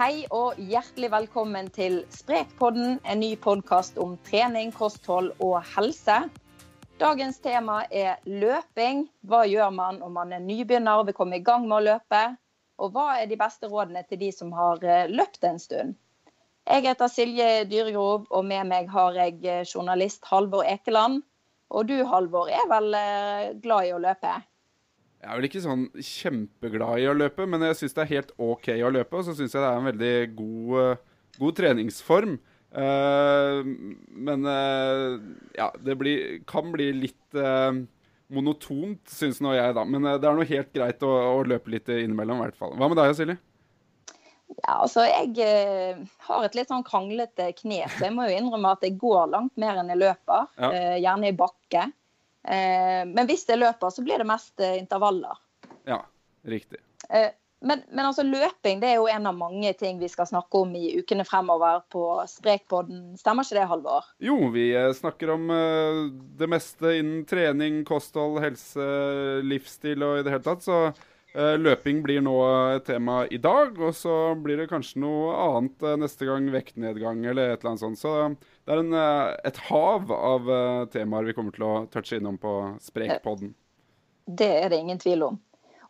Hei og hjertelig velkommen til Sprekpodden, en ny podkast om trening, kosthold og helse. Dagens tema er løping. Hva gjør man om man er nybegynner og vil komme i gang med å løpe? Og hva er de beste rådene til de som har eh, løpt en stund? Jeg heter Silje Dyregrov, og med meg har jeg eh, journalist Halvor Ekeland. Og du Halvor er vel eh, glad i å løpe? Jeg er vel ikke sånn kjempeglad i å løpe, men jeg syns det er helt OK å løpe. Og så syns jeg det er en veldig god, uh, god treningsform. Uh, men uh, ja, det blir, kan bli litt monotont, syns nå jeg, da. Men det er noe helt greit å, å løpe litt innimellom, i hvert fall. Hva med deg, Silje? Ja, altså Jeg har et litt sånn kranglete kne, så jeg må jo innrømme at jeg går langt mer enn jeg løper. Ja. gjerne i bakke. Eh, men hvis det løper, så blir det mest eh, intervaller. Ja, riktig. Eh, men, men, altså løping det er jo en av mange ting vi skal snakke om i ukene fremover på Sprekpodden. Stemmer ikke det, Halvor? Jo, vi snakker om det meste innen trening, kosthold, helse, livsstil og i det hele tatt. Så løping blir nå et tema i dag, og så blir det kanskje noe annet eh, neste gang. Vektnedgang eller et eller annet sånt. Så det er en, eh, et hav av temaer vi kommer til å touche innom på Sprekpodden. Det er det ingen tvil om.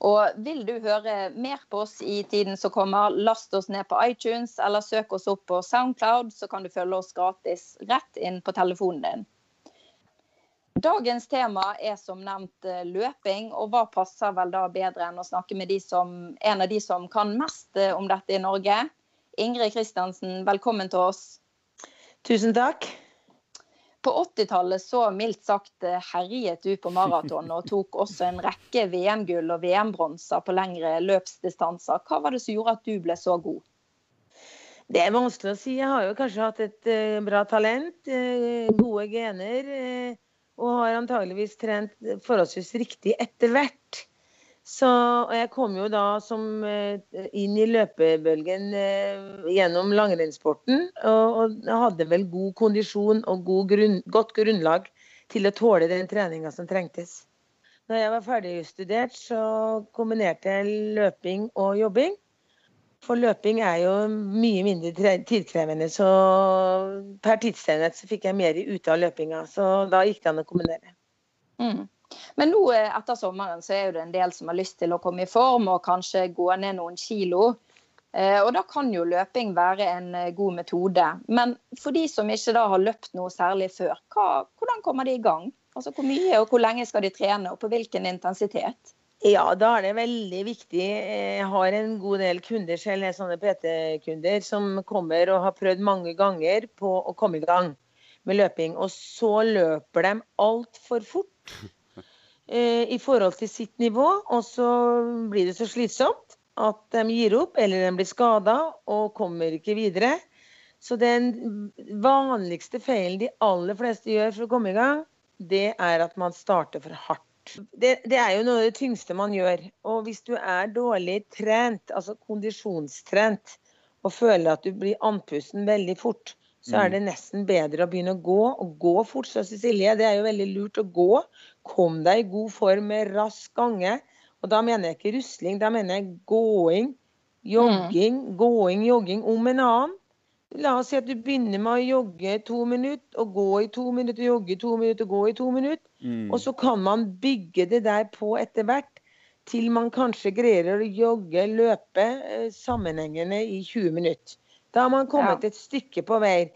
Og vil du høre mer på oss i tiden som kommer, last oss ned på iTunes eller søk oss opp på Soundcloud, så kan du følge oss gratis rett inn på telefonen din. Dagens tema er som nevnt eh, løping, og hva passer vel da bedre enn å snakke med som, en av de som kan mest eh, om dette i Norge? Ingrid Kristiansen, velkommen til oss. Tusen takk. På 80-tallet så mildt sagt eh, herjet du på maraton og tok også en rekke VM-gull og VM-bronser på lengre løpsdistanser. Hva var det som gjorde at du ble så god? Det er vanskelig å si. Jeg har jo kanskje hatt et bra talent, gode gener og har antageligvis trent forholdsvis riktig etter hvert. Så, og jeg kom jo da som, eh, inn i løpebølgen eh, gjennom langrennssporten. Og, og, hadde vel god kondisjon og god grunn, godt grunnlag til å tåle den treninga som trengtes. Når jeg var ferdigstudert, så kombinerte jeg løping og jobbing. For løping er jo mye mindre tidkrevende, så per tidsenhet så fikk jeg mer ut av løpinga. Så da gikk det an å kombinere. Mm. Men nå eh, etter sommeren så er det en del som har lyst til å komme i form og kanskje gå ned noen kilo. Eh, og da kan jo løping være en eh, god metode. Men for de som ikke da har løpt noe særlig før, hva, hvordan kommer de i gang? Altså Hvor mye og hvor lenge skal de trene, og på hvilken intensitet? Ja, da er det veldig viktig. Jeg har en god del kunder selv, sånne PT-kunder, som kommer og har prøvd mange ganger på å komme i gang med løping. Og så løper de altfor fort eh, i forhold til sitt nivå. Og så blir det så slitsomt at de gir opp, eller de blir skada og kommer ikke videre. Så den vanligste feilen de aller fleste gjør for å komme i gang, det er at man starter for hardt det, det, er jo noe av det tyngste man gjør. Og hvis du er dårlig trent, altså kondisjonstrent, og føler at du blir andpusten veldig fort, så er mm. det nesten bedre å begynne å gå. Og gå fort, sa Cecilie. Det er jo veldig lurt å gå. Kom deg i god form med rask gange. Og da mener jeg ikke rusling, da mener jeg gåing, jogging, mm. gåing, jogging om en annen. La oss si at du begynner med å jogge to minutter, og gå i to minutter, jogge to minutter, gå i to minutter. Mm. Og så kan man bygge det der på etter hvert, til man kanskje greier å jogge, løpe eh, sammenhengende i 20 minutter. Da har man kommet ja. et stykke på vei.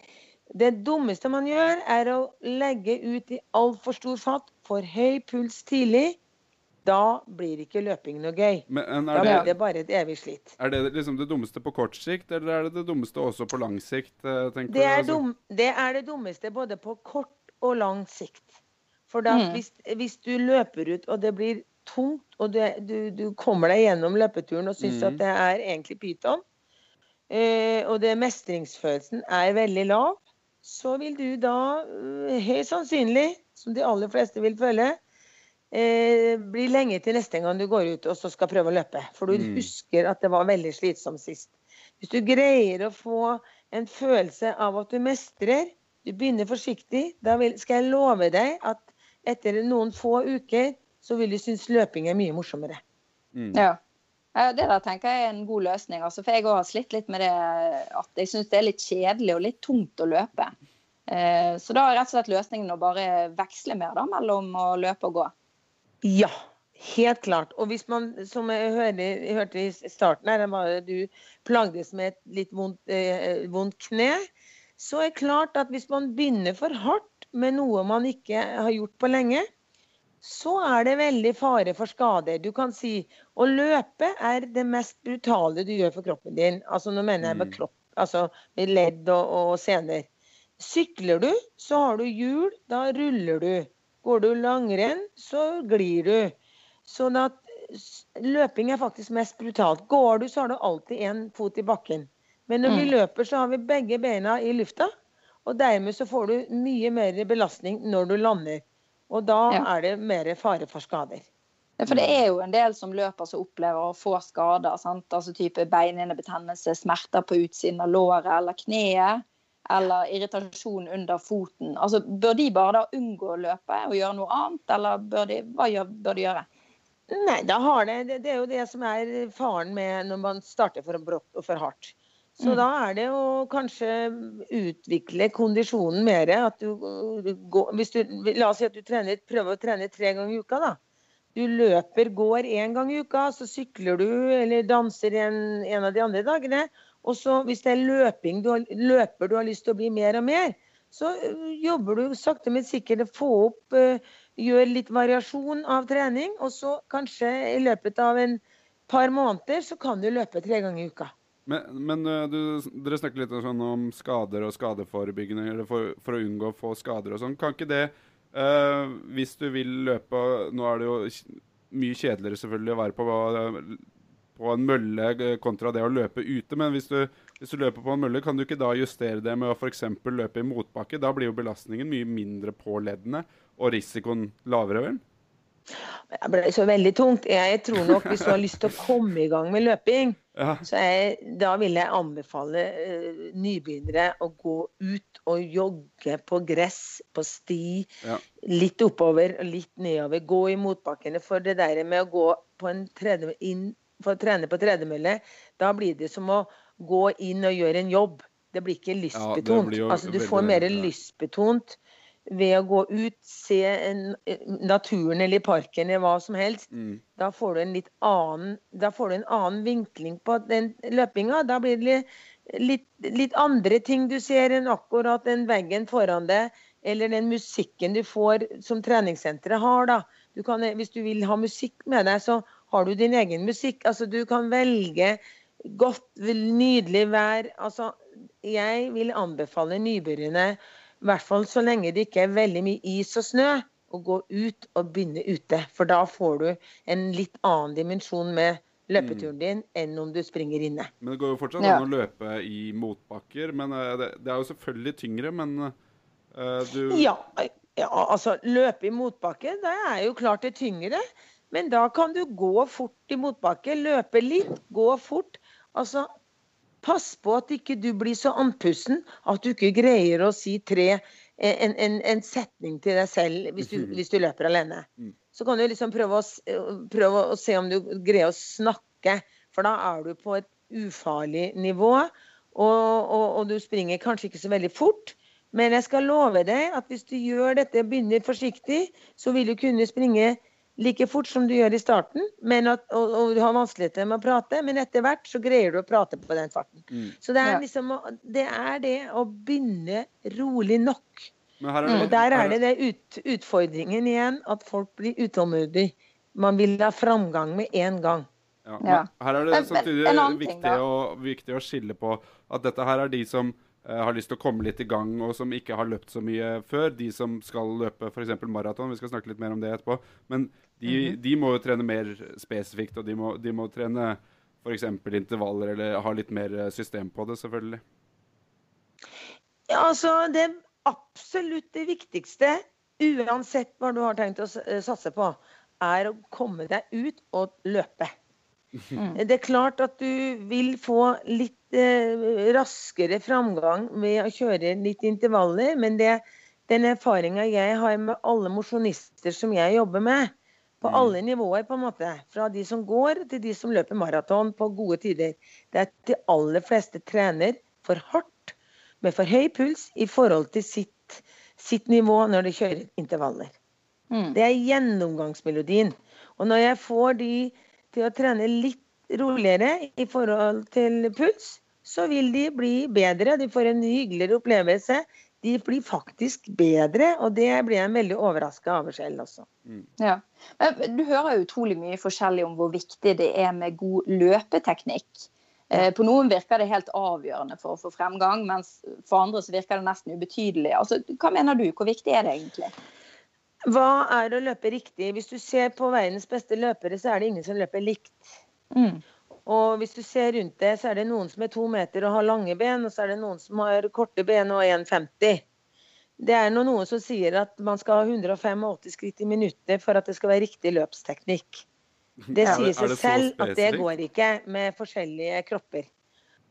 Det dummeste man gjør, er å legge ut i altfor stor fatt, for høy puls tidlig da blir ikke løping noe gøy. Men, da blir det bare et evig slitt. Er det liksom det dummeste på kort sikt, eller er det det dummeste også på lang sikt? Eh, det er, dum, det, er det dummeste både på kort og lang sikt. For da, mm. hvis, hvis, du løper ut og det blir tungt, og du, du, du kommer deg gjennom løpeturen og syns mm. at det er egentlig pyton, eh, og det mestringsfølelsen er veldig lav, så vil du da helt høyst sannsynlig, som de aller fleste vil føle, eh, blir lenge til neste gang du går ut og så skal prøve å løpe. For du mm. husker at det var veldig slitsomt sist. Hvis du greier å få en følelse av at du mestrer, du begynner forsiktig, da vil, skal jeg love deg at etter noen få uker så vil du synes løping er mye morsommere. Mm. Ja. Det der tenker jeg er en god løsning. Altså, for jeg har slitt litt med det at jeg syns det er litt kjedelig og litt tungt å løpe. Eh, så da er rett og slett løsningen å bare veksle mer da, mellom å løpe og gå. Ja, helt klart. Og hvis man, som jeg hørte, jeg hørte i starten her, var du plagdes med et litt vondt, eh, vondt kne, så er det klart at hvis man begynner for hardt med noe man ikke har gjort på lenge, så er det veldig fare for skader. Du kan si å løpe er det mest brutale du gjør for kroppen din. Altså nå mener jeg med mm. kropp, altså med ledd og, og sener. Sykler du, så har du hjul, da ruller du. Går du langrenn, så glir du. Sånn at løping er faktisk mest brutalt. Går du, så har du alltid én fot i bakken. Men når vi mm. løper, så har vi begge beina i lufta. Og dermed så får du mye mer belastning når du lander. Og da ja. er det mer fare for skader. Ja, for det er jo en del som løper som opplever å få skader. Sant? Altså type beinhinnebetennelse, smerter på utsiden av låret eller kneet. Eller irritasjon under foten. Altså, bør de bare da unngå å løpe og gjøre noe annet, eller bør de, hva gjør, bør de gjøre? Nei, da har det, det, er jo det som er faren med når man starter for brått og for hardt. Så mm. da er det å kanskje utvikle kondisjonen mer. At du, går, hvis du, la oss si at du trener, prøver å trene tre ganger i uka. da. Du løper, går én gang i uka, så sykler du eller danser en, en av de andre dagene. Og så hvis det er løping du har, løper du har lyst til å bli mer og mer, så jobber du sakte, men sikkert å få opp Gjør litt variasjon av trening, og så kanskje i løpet av en par måneder så kan du løpe tre ganger i uka. Men, men du, dere snakker litt sånn om skader og skadeforebyggende, eller for, for, å unngå å få skader og sånn. Kan ikke det, uh, hvis du vil løpe Nå er det jo mye kjedeligere selvfølgelig å være på, på en mølle eh, kontra det å løpe ute, men hvis du, hvis du, løper på en mølle, kan du ikke da justere det med å f.eks. løpe i motbakke? Da blir jo belastningen mye mindre på leddene, og risikoen lavere, vel? Det ble så veldig tungt. Jeg tror nok hvis du har lyst til å komme i gang med løping, ja. så jeg, da vil jeg anbefale uh, nybegynnere å gå ut og jogge på gress, på sti. Ja. Litt oppover og litt nedover. Gå i motbakkene. For det der med å gå på en tredje, inn, for å trene på tredemølle, da blir det som å gå inn og gjøre en jobb. Det blir ikke lystbetont. Ja, altså, du får mer lystbetont ved å gå ut, se en, naturen eller i parken eller hva som helst, mm. da, får du en litt annen, da får du en annen vinkling på den løpinga. Da blir det litt, litt, andre ting du ser enn akkurat den veggen foran deg, eller den musikken du får som treningssenteret har. da. Du kan, hvis du vil ha musikk med deg, så har du din egen musikk. Altså, du kan velge godt, nydelig vær. Altså, jeg vil anbefale nybegynnerne i hvert fall så lenge det ikke er veldig mye is og snø, å gå ut og begynne ute. For da får du en litt annen dimensjon med løpeturen din enn om du springer inne. Men Det går jo fortsatt an å løpe i motbakker. men uh, det, det, er jo selvfølgelig tyngre, men uh, du ja, ja, altså løpe i motbakke, det er jo klart det tyngre. Men da kan du gå fort i motbakke. Løpe litt, gå fort. Altså Pass på at ikke du blir så andpusten at du ikke greier å si tre, en, en, en setning til deg selv hvis du, hvis du løper alene. Mm. Så kan du liksom prøve å, prøve å, se om du greier å snakke, for da er du på et ufarlig nivå. Og, og, og du springer kanskje ikke så veldig fort. Men jeg skal love deg at hvis du gjør dette og begynner forsiktig, så vil du kunne springe like fort som du gjør i starten, at, og, og, du har vanskeligheter med å prate, men etter hvert så greier du å prate på den farten. Mm. Så det er, liksom, det er det å begynne rolig nok. Det, og der er det, det ut, utfordringen igjen, at folk blir utålmodige. Man vil ha framgang med en gang. Ja, her er det samtidig viktig, å, viktig å skille på at dette her er de som uh, har lyst til å komme litt i gang, og som ikke har løpt så mye før. De som skal løpe f.eks. maraton. Vi skal snakke litt mer om det etterpå. Men de, mm -hmm. de, må jo trene mer spesifikt, og de må, de må trene f.eks. intervaller eller ha litt mer eh, system på det, selvfølgelig. Ja, altså det absolutt det viktigste, uansett hva du har tenkt å eh, satse på, er å komme deg ut og løpe. Mm. Det er klart at du vil få litt eh, raskere framgang ved å kjøre litt intervaller, men det, den erfaringa jeg har med alle mosjonister som jeg jobber med, På alle nivåer, på en måte. Fra de som går til de som løper maraton på gode tider. Det er at de aller fleste trener for hardt, med for høy puls i forhold til sitt, sitt nivå når de kjører intervaller. Mm. Det er gjennomgangsmelodien. Og når jeg får de til å trene litt roligere i forhold til puls, så vil de bli bedre. De får en hyggeligere opplevelse. De blir faktisk bedre, og det blir jeg veldig overraska over selv også. Ja. Du hører jo utrolig mye forskjellig om hvor viktig det er med god løpeteknikk. Eh, På noen virker det helt avgjørende for å få fremgang, mens for andre så virker det nesten ubetydelig. Altså, hva mener du, hvor viktig er det egentlig? Hva er å løpe riktig? Hvis du ser på verdens beste løpere, så er det ingen som løper likt. Mm. Og hvis du ser rundt deg, så er det noen som er to meter og har lange ben, og så er det noen som har korte ben og 1,50. Det er noen som sier at man skal ha 185 skritt i minuttet for at det skal være riktig løpsteknikk. Det Er sier er seg selv at det går ikke med forskjellige kropper.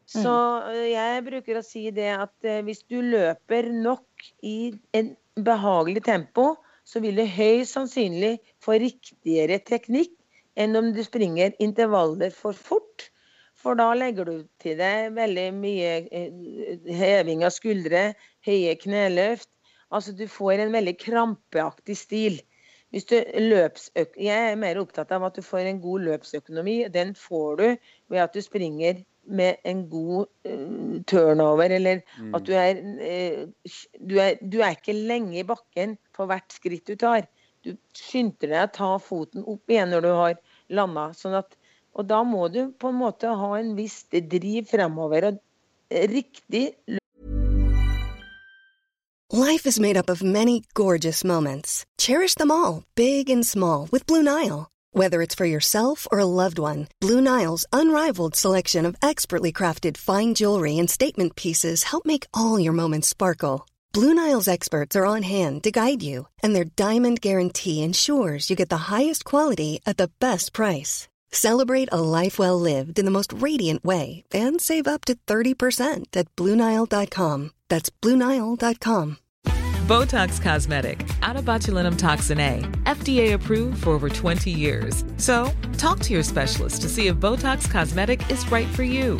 Så jeg bruker å si det at hvis du løper nok i en behagelig tempo, så vil du høyst sannsynlig få riktigere teknikk enn om du springer intervaller for fort. For da legger du til deg veldig mye eh, heving av skuldre, høye kneløft. Altså du får en veldig krampeaktig stil. Jeg er mer opptatt av at du får en god løpsøkonomi. Den får du ved at du springer med en god eh, turnover, eller at du er, eh, du er Du er ikke lenge i bakken på hvert skritt du tar. Du skynder deg å ta foten opp igjen når du har landa. Sånn og da må du på en måte ha en viss driv fremover. Og riktig Life is made up of many gorgeous moments. Cherish them all, big and small, with Blue Nile. Whether it's for yourself or a loved one, Blue Nile's unrivaled selection of expertly crafted fine jewelry and statement pieces help make all your moments sparkle. Blue Nile's experts are on hand to guide you, and their diamond guarantee ensures you get the highest quality at the best price. Celebrate a life well lived in the most radiant way and save up to 30% at BlueNile.com. That's BlueNile.com. Botox Cosmetic, out of botulinum toxin A, FDA approved for over 20 years. So, talk to your specialist to see if Botox Cosmetic is right for you.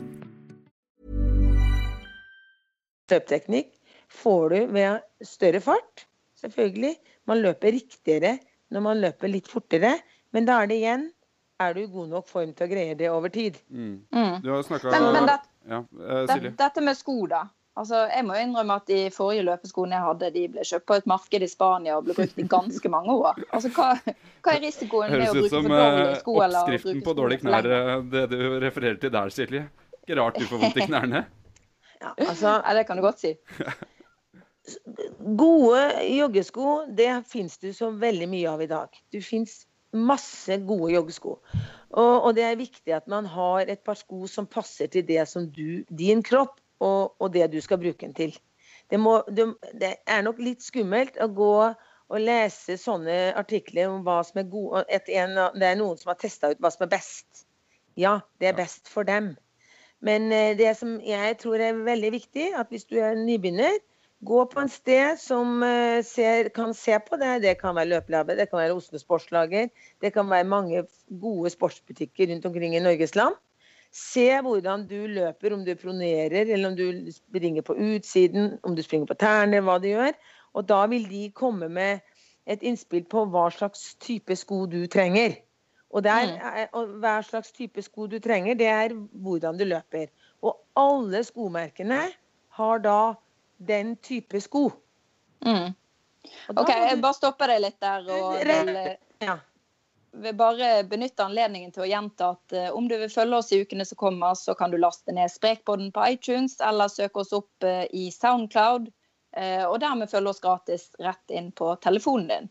løpteknikk får du ved større fart, selvfølgelig. Man løper riktigere når man løper litt fortere, men da er det igjen er du i god nok form til å greie det over tid. Mm. Du har snakka Men, men det, Ja, eh, det, Silje. dette med sko, da. Altså, jeg må innrømme at De forrige løpeskoene jeg hadde, de ble kjøpt på et marked i Spania og ble brukt i ganske mange år. Altså, Hva, hva er risikoen med å bruke for dårlige sko? Høres ut som oppskriften på dårlige knær, eh, det du refererer til der, Silje. Ikke rart du får vondt i knærne. Ja, altså, det kan du godt si. Gode joggesko det fins det så veldig mye av i dag. Du fins masse gode joggesko. Og, og det er viktig at man har et par sko som passer til det som du, din kropp og, og det du skal bruke den til. Det, må, det, det er nok litt skummelt å gå og lese sånne artikler om hva som er gode Det er noen som har testa ut hva som er best. Ja, det er best for dem. Men eh, det som jeg tror er veldig viktig, at hvis du er nybegynner, gå på en sted som eh, ser, kan se på det. Det kan være Løpelabbet, det kan være Oslo Sportslager, det kan være mange gode sportsbutikker rundt omkring i Norges land. Se hvordan du løper, om du pronerer, eller om du springer på utsiden, om du springer på tærne, hva du gjør. Og da vil de komme med et innspill på hva slags type sko du trenger. Og, er- og hver slags type sko du trenger, det er hvordan du løper. Og alle skomerkene har da den type sko. Mm. OK, jeg bare stopper deg litt der. og vil, Ja. vil bare benytte anledningen til å gjenta at uh, om du vil følge oss i ukene som kommer, så kan du laste ned Sprekpodden på iTunes eller søke oss opp uh, i Soundcloud. uh, og dermed følge oss gratis rett inn på telefonen din.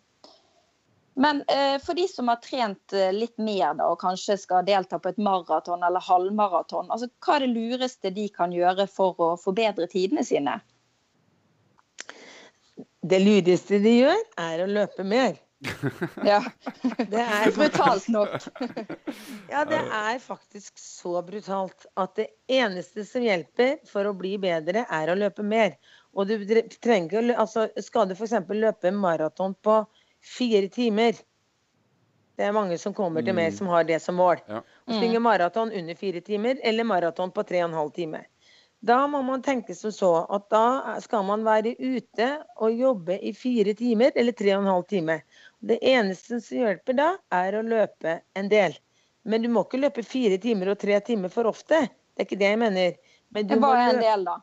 Men eh, for de som har trent eh, litt mer da, og kanskje skal delta på et maraton eller halvmaraton, altså, hva er det lureste de kan gjøre for å forbedre tidene sine? Det lureste de gjør, er å løpe mer. Ja, Det er Brutalt nok. Ja, det er faktisk så brutalt at det eneste som hjelper for å bli bedre, er å løpe mer. Og du trenger ikke å altså, Skal du f.eks. løpe maraton på fire timer Det er mange som kommer til meg Mm. som har det som mål. Ja. Å springe maraton under fire timer, eller maraton på tre og en halv time. Da må man tenke som så at da skal man være ute og jobbe i fire timer eller tre og en halv time. Det eneste som hjelper da, er å løpe en del. Men du må ikke løpe fire timer og tre timer for ofte. Det er ikke det jeg mener. Men du Det må var en del, da.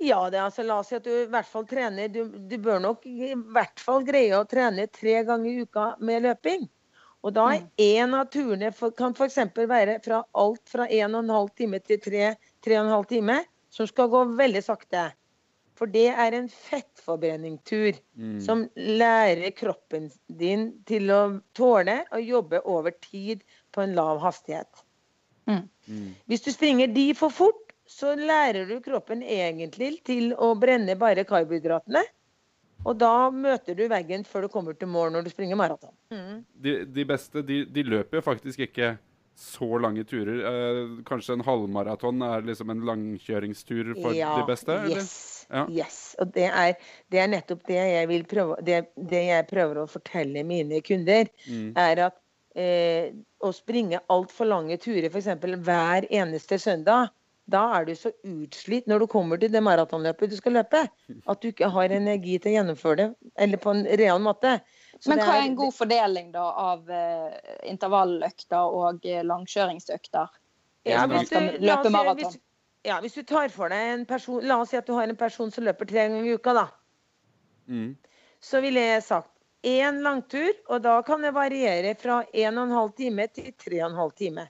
Ja, det altså, la oss si at du i hvert fall trener du, du bør nok i hvert fall greie å trene tre ganger i uka med løping. Og da er én av turene for, kan f.eks. være fra alt fra 1 12 time til 3 3,5 time, som skal gå veldig sakte. For det er en fettforbrenningstur Mm. som lærer kroppen din til å tåle å jobbe over tid på en lav hastighet. Mm. Hvis du springer de for fort, så lærer du kroppen egentlig til å brenne bare karbohydratene. Og da møter du veggen før du kommer til mål når du springer maraton. De, de beste de, de løper jo faktisk ikke så lange turer. Eh, kanskje en halvmaraton er liksom en langkjøringstur for de beste? eller? Yes. Ja. yes. Og det er, det er nettopp det jeg vil prøve det, det jeg prøver å fortelle mine kunder, Mm. er at eh, å springe altfor lange turer, f.eks. hver eneste søndag, da er du så utslitt når du kommer til det maratonløpet du skal løpe, at du ikke har energi til å gjennomføre det eller på en real måte. Så Men hva er en god fordeling da av uh, intervalløkter og uh, langkjøringsøkter? Ja, Hvis du, løpe si- maraton. hvis, ja, hvis du tar for deg en person La oss si at du har en person som løper tre ganger i uka, da. Mm. Så ville jeg sagt én langtur, og da kan det variere fra 1 12 time til 3 12 time.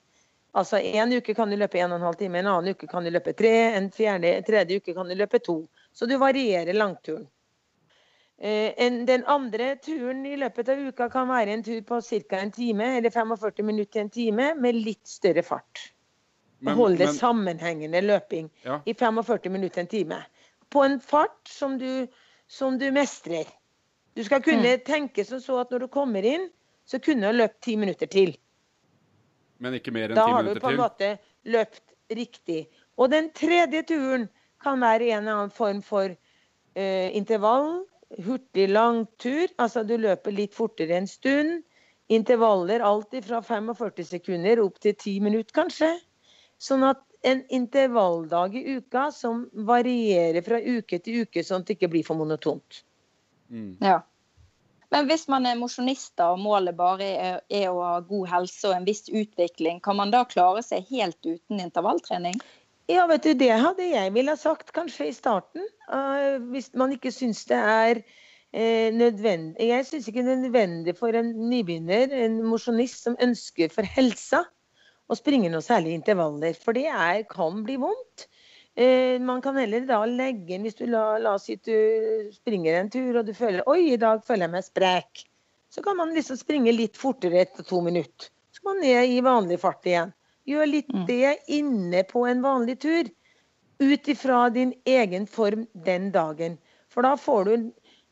Altså en uke kan du løpe 1 12 time, en annen uke kan du løpe tre, en fjerde, tredje uke kan du løpe to. Så du varierer langturen. Eh, den andre turen i løpet av uka kan være en tur på ca. en time, eller 45 minutter til en time, med litt større fart. Men- Holde men- sammenhengende løping Ja. i 45 minutter til en time. På en fart som du, som du mestrer. Du skal kunne tenke som så at når du kommer inn, så kunne du løpt ti minutter til. Men ikke mer enn Da ti har du på en måte løpt riktig. Og den tredje turen kan være en eller annen form for eh, intervall. Hurtig langtur. Altså du løper litt fortere en stund. Intervaller alltid fra 45 sekunder opp til 10 minutter, kanskje. Sånn at en intervalldag i uka som varierer fra uke til uke, sånn at det ikke blir for monotont. Mm. Ja. Men hvis man er mosjonist og målet bare er, å ha god helse og en viss utvikling, kan man da klare seg helt uten intervalltrening? Ja, vet du, det hadde jeg ville ha sagt kanskje i starten. eh, hvis man ikke syns det er eh, nødvendig. Jeg syns ikke det er nødvendig for en nybegynner, en mosjonist som ønsker for helsa, å springe noe særlig intervaller. For det er, kan bli vondt. Eh, man kan heller da legge inn, hvis du la, la oss si du springer en tur og du føler oi, i dag føler jeg meg sprek. Så kan man liksom springe litt fortere etter to minutter. Så kan man ned i vanlig fart igjen. Gjør litt det inne på en vanlig tur. Ut ifra din egen form den dagen. For da får du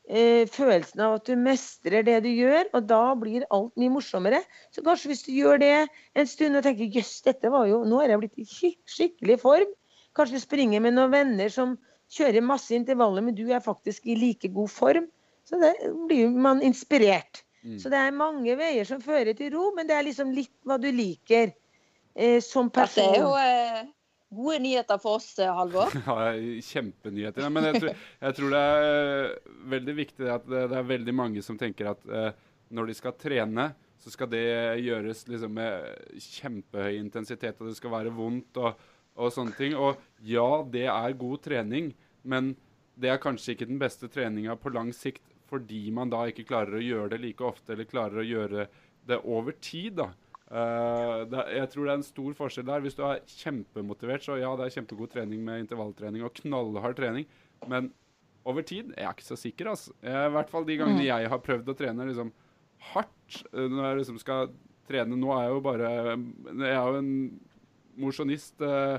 eh, følelsen av at du mestrer det du gjør, og da blir alt mye morsommere. Så kanskje hvis du gjør det en stund og tenker jøss, dette var jo Nå er jeg blitt i skikkelig form. Kanskje du springer med noen venner som kjører masse intervaller, men du er faktisk i like god form. Så det blir man inspirert. Så det er mange veier som fører til ro, men det er liksom litt hva du liker eh, som person. det er jo eh, gode nyheter for oss, eh, Halvor. Ja, kjempenyheter. Ja, men jeg tror, jeg tror det er veldig viktig at det, det er veldig mange som tenker at eh, når de skal trene, så skal det gjøres liksom med kjempehøy intensitet, og det skal være vondt. og og sånne ting. Og ja, det er god trening, men det er kanskje ikke den beste treninga på lang sikt fordi man da ikke klarer å gjøre det like ofte, eller klarer å gjøre det over tid. da. Uh, det, jeg tror det er en stor forskjell der. Hvis du er kjempemotivert, så ja, det er kjempegod trening med intervalltrening og knallhard trening, men over tid jeg er ikke så sikker. altså. I hvert fall de gangene mm. jeg har prøvd å trene liksom hardt uh, når jeg liksom skal trene Nå er jeg jo bare Jeg er jo en mosjonist uh,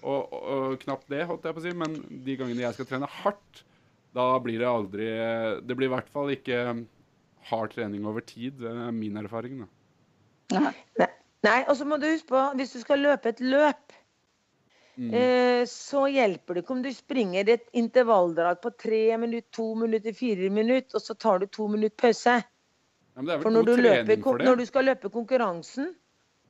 og, og, og, knapt det, holdt jeg på å si, men de gangene jeg skal trene hardt, da blir det aldri Det blir i hvert fall ikke hard trening over tid. Det er min erfaring. da. Nei. Nei, og så må du huske på, hvis du skal løpe et løp, mm. eh, så hjelper det ikke om du springer et intervalldrag på tre minutter, to minutter, fire minutter, og så tar du to minutter pause. Ja, for når du, løper, for når du skal løpe konkurransen,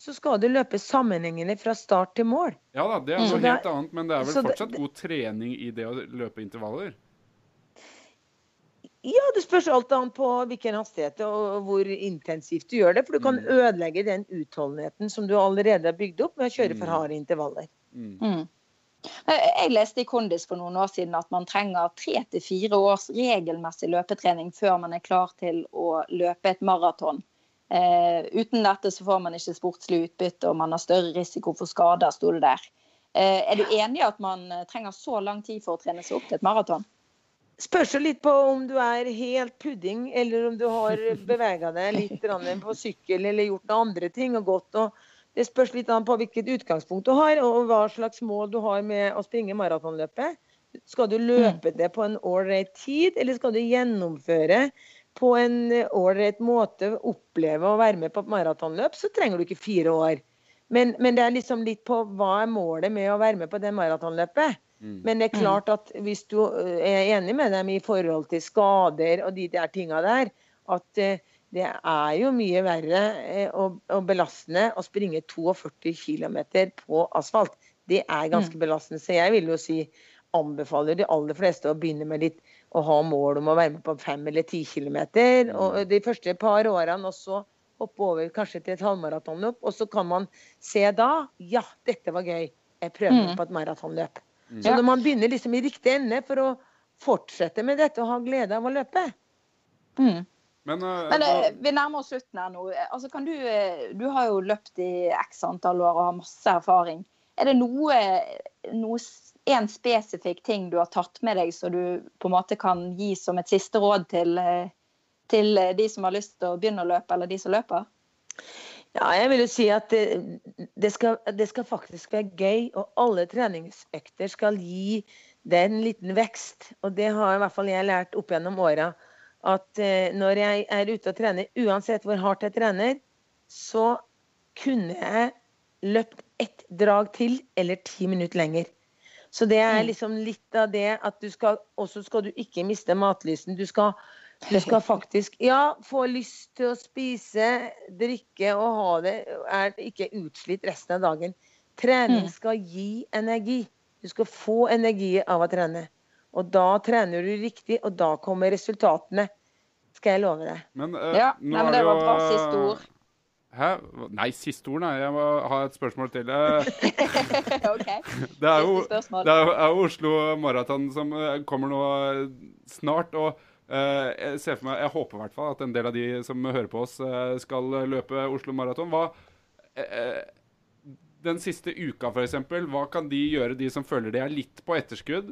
så skal du løpe sammenhengende fra start til mål. Ja da, det er noe mm. helt annet, men det er vel fortsatt god trening i det å løpe intervaller? Ja, det spørs alt annet på hvilken hastighet og hvor intensivt du gjør det. For du kan mm. ødelegge den utholdenheten som du allerede har bygd opp med å kjøre for mm. harde intervaller. Mm. Mm. Jeg leste i Kondis for noen år siden at man trenger tre til fire års regelmessig løpetrening før man er klar til å løpe et maraton. Eh, uten dette så får man ikke sportslig utbytte, og man har større risiko for skader, sto det der. Eh, er du enig i at man trenger så lang tid for å trene seg opp til et maraton? Spørs jo litt på om du er helt pudding, eller om du har bevega deg litt på sykkel eller gjort noen andre ting og gått. Og det spørs litt på hvilket utgangspunkt du har, og hva slags mål du har med å springe maratonløpet. Skal du løpe det på en ålreit tid, eller skal du gjennomføre på en ålreit måte, oppleve å være med på et maratonløp, så trenger du ikke fire år. Men, men, det er liksom litt på hva er målet med å være med på det maratonløpet. Mm. Men det er mm. klart at hvis du eh, er enig med dem i forhold til skader og de der tinga der, at eh, det er jo mye verre eh, og belastende å springe 42 km på asfalt. Det er ganske mm. belastende. Så jeg vil jo si anbefaler de aller fleste å begynne med litt å ha mål om å være med på fem eller ti kilometer. Og de første par årene også hoppe over kanskje til et halvmaratonløp. Og så kan man se da ja, dette var gøy. Jeg prøver på et maratonløp. Mm. Så når man begynner liksom i riktig ende for å fortsette med dette og ha glede av å løpe mm. Men, uh, Men uh, vi nærmer oss slutten her nå. Altså, kan du, du har jo løpt i x antall år og har masse erfaring. Er det noe, noe en spesifikk ting du har tatt med deg som du på en måte kan gi som et siste råd til, til de som har lyst til å begynne å løpe, eller de som løper? Ja, jeg vil jo si at det, det, skal, det, skal, faktisk være gøy, og alle treningsøkter skal gi det en liten vekst. Og det har i hvert fall jeg lært opp gjennom åra. At eh, når jeg er ute og trener, uansett hvor hardt jeg trener, så kunne jeg løpt ett drag til eller ti minutter lenger. Så det er mm. liksom litt av det at du skal også skal du ikke miste matlysten. Du skal du skal faktisk ja, få lyst til å spise, drikke og ha det er ikke utslitt resten av dagen. Trening mm. skal gi energi. Du skal få energi av å trene. Og da trener du riktig, og da kommer resultatene. Skal jeg love deg. Men, eh, ja, nei, men det var bra siste ord. Hæ? Nei, siste ord, nei. Jeg må ha et spørsmål til. Eh, Det er jo, det er jo Oslo Maraton som eh, kommer nå snart. og Eh, jeg ser for meg, jeg håper i hvert fall at en del av de som hører på oss, eh, skal løpe Oslo Maraton. Eh, den siste uka, f.eks., hva kan de gjøre, de som føler de er litt på etterskudd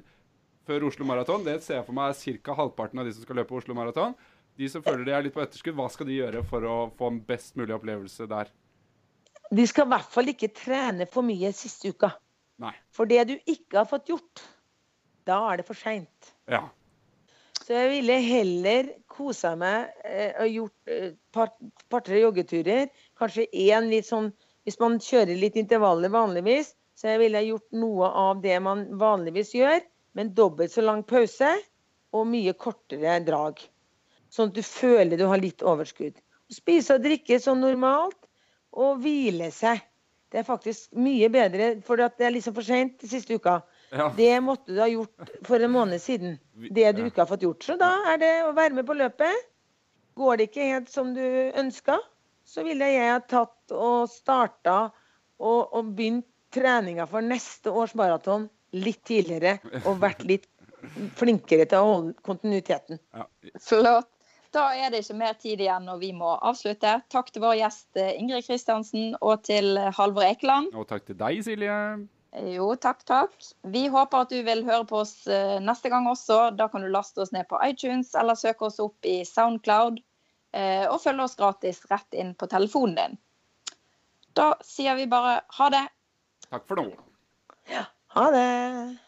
før Oslo Maraton? Det ser jeg for meg er ca. halvparten av de som skal løpe Oslo Maraton. De som føler de er litt på etterskudd, hva skal de gjøre for å få en best mulig opplevelse der? De skal i hvert fall ikke trene for mye siste uka. Nei. For det du ikke har fått gjort, da er det for seint. Ja. Så jeg ville heller kosa meg eh, og gjort et eh, par-tre joggeturer. Kanskje én litt sånn Hvis man kjører litt intervaller vanligvis, så jeg ville gjort noe av det man vanligvis gjør, men dobbelt så lang pause og mye kortere drag. Sånn at du føler du har litt overskudd. Spise og drikke som normalt, og hvile seg. Det er faktisk mye bedre, for det er liksom for seint siste uka. Ja. Det måtte du ha gjort for en måned siden. Det du ikke har fått gjort. Så da er det å være med på løpet. Går det ikke helt som du ønska, så ville jeg ha tatt og starta og, og, begynt treninga for neste års maraton litt tidligere og vært litt flinkere til å holde kontinuiteten. Ja. Flott. Da er det ikke mer tid igjen, og vi må avslutte. Takk til vår gjest eh, Ingrid Kristiansen og til Halvor Ekeland. Og takk til deg, Silje. Jo, takk, takk. Vi håper at du vil høre på oss eh, neste gang også. Da kan du laste oss ned på iTunes eller søke oss opp i Soundcloud. eh, Og følge oss gratis rett inn på telefonen din. Da sier vi bare ha det. Takk for nå. Ha det!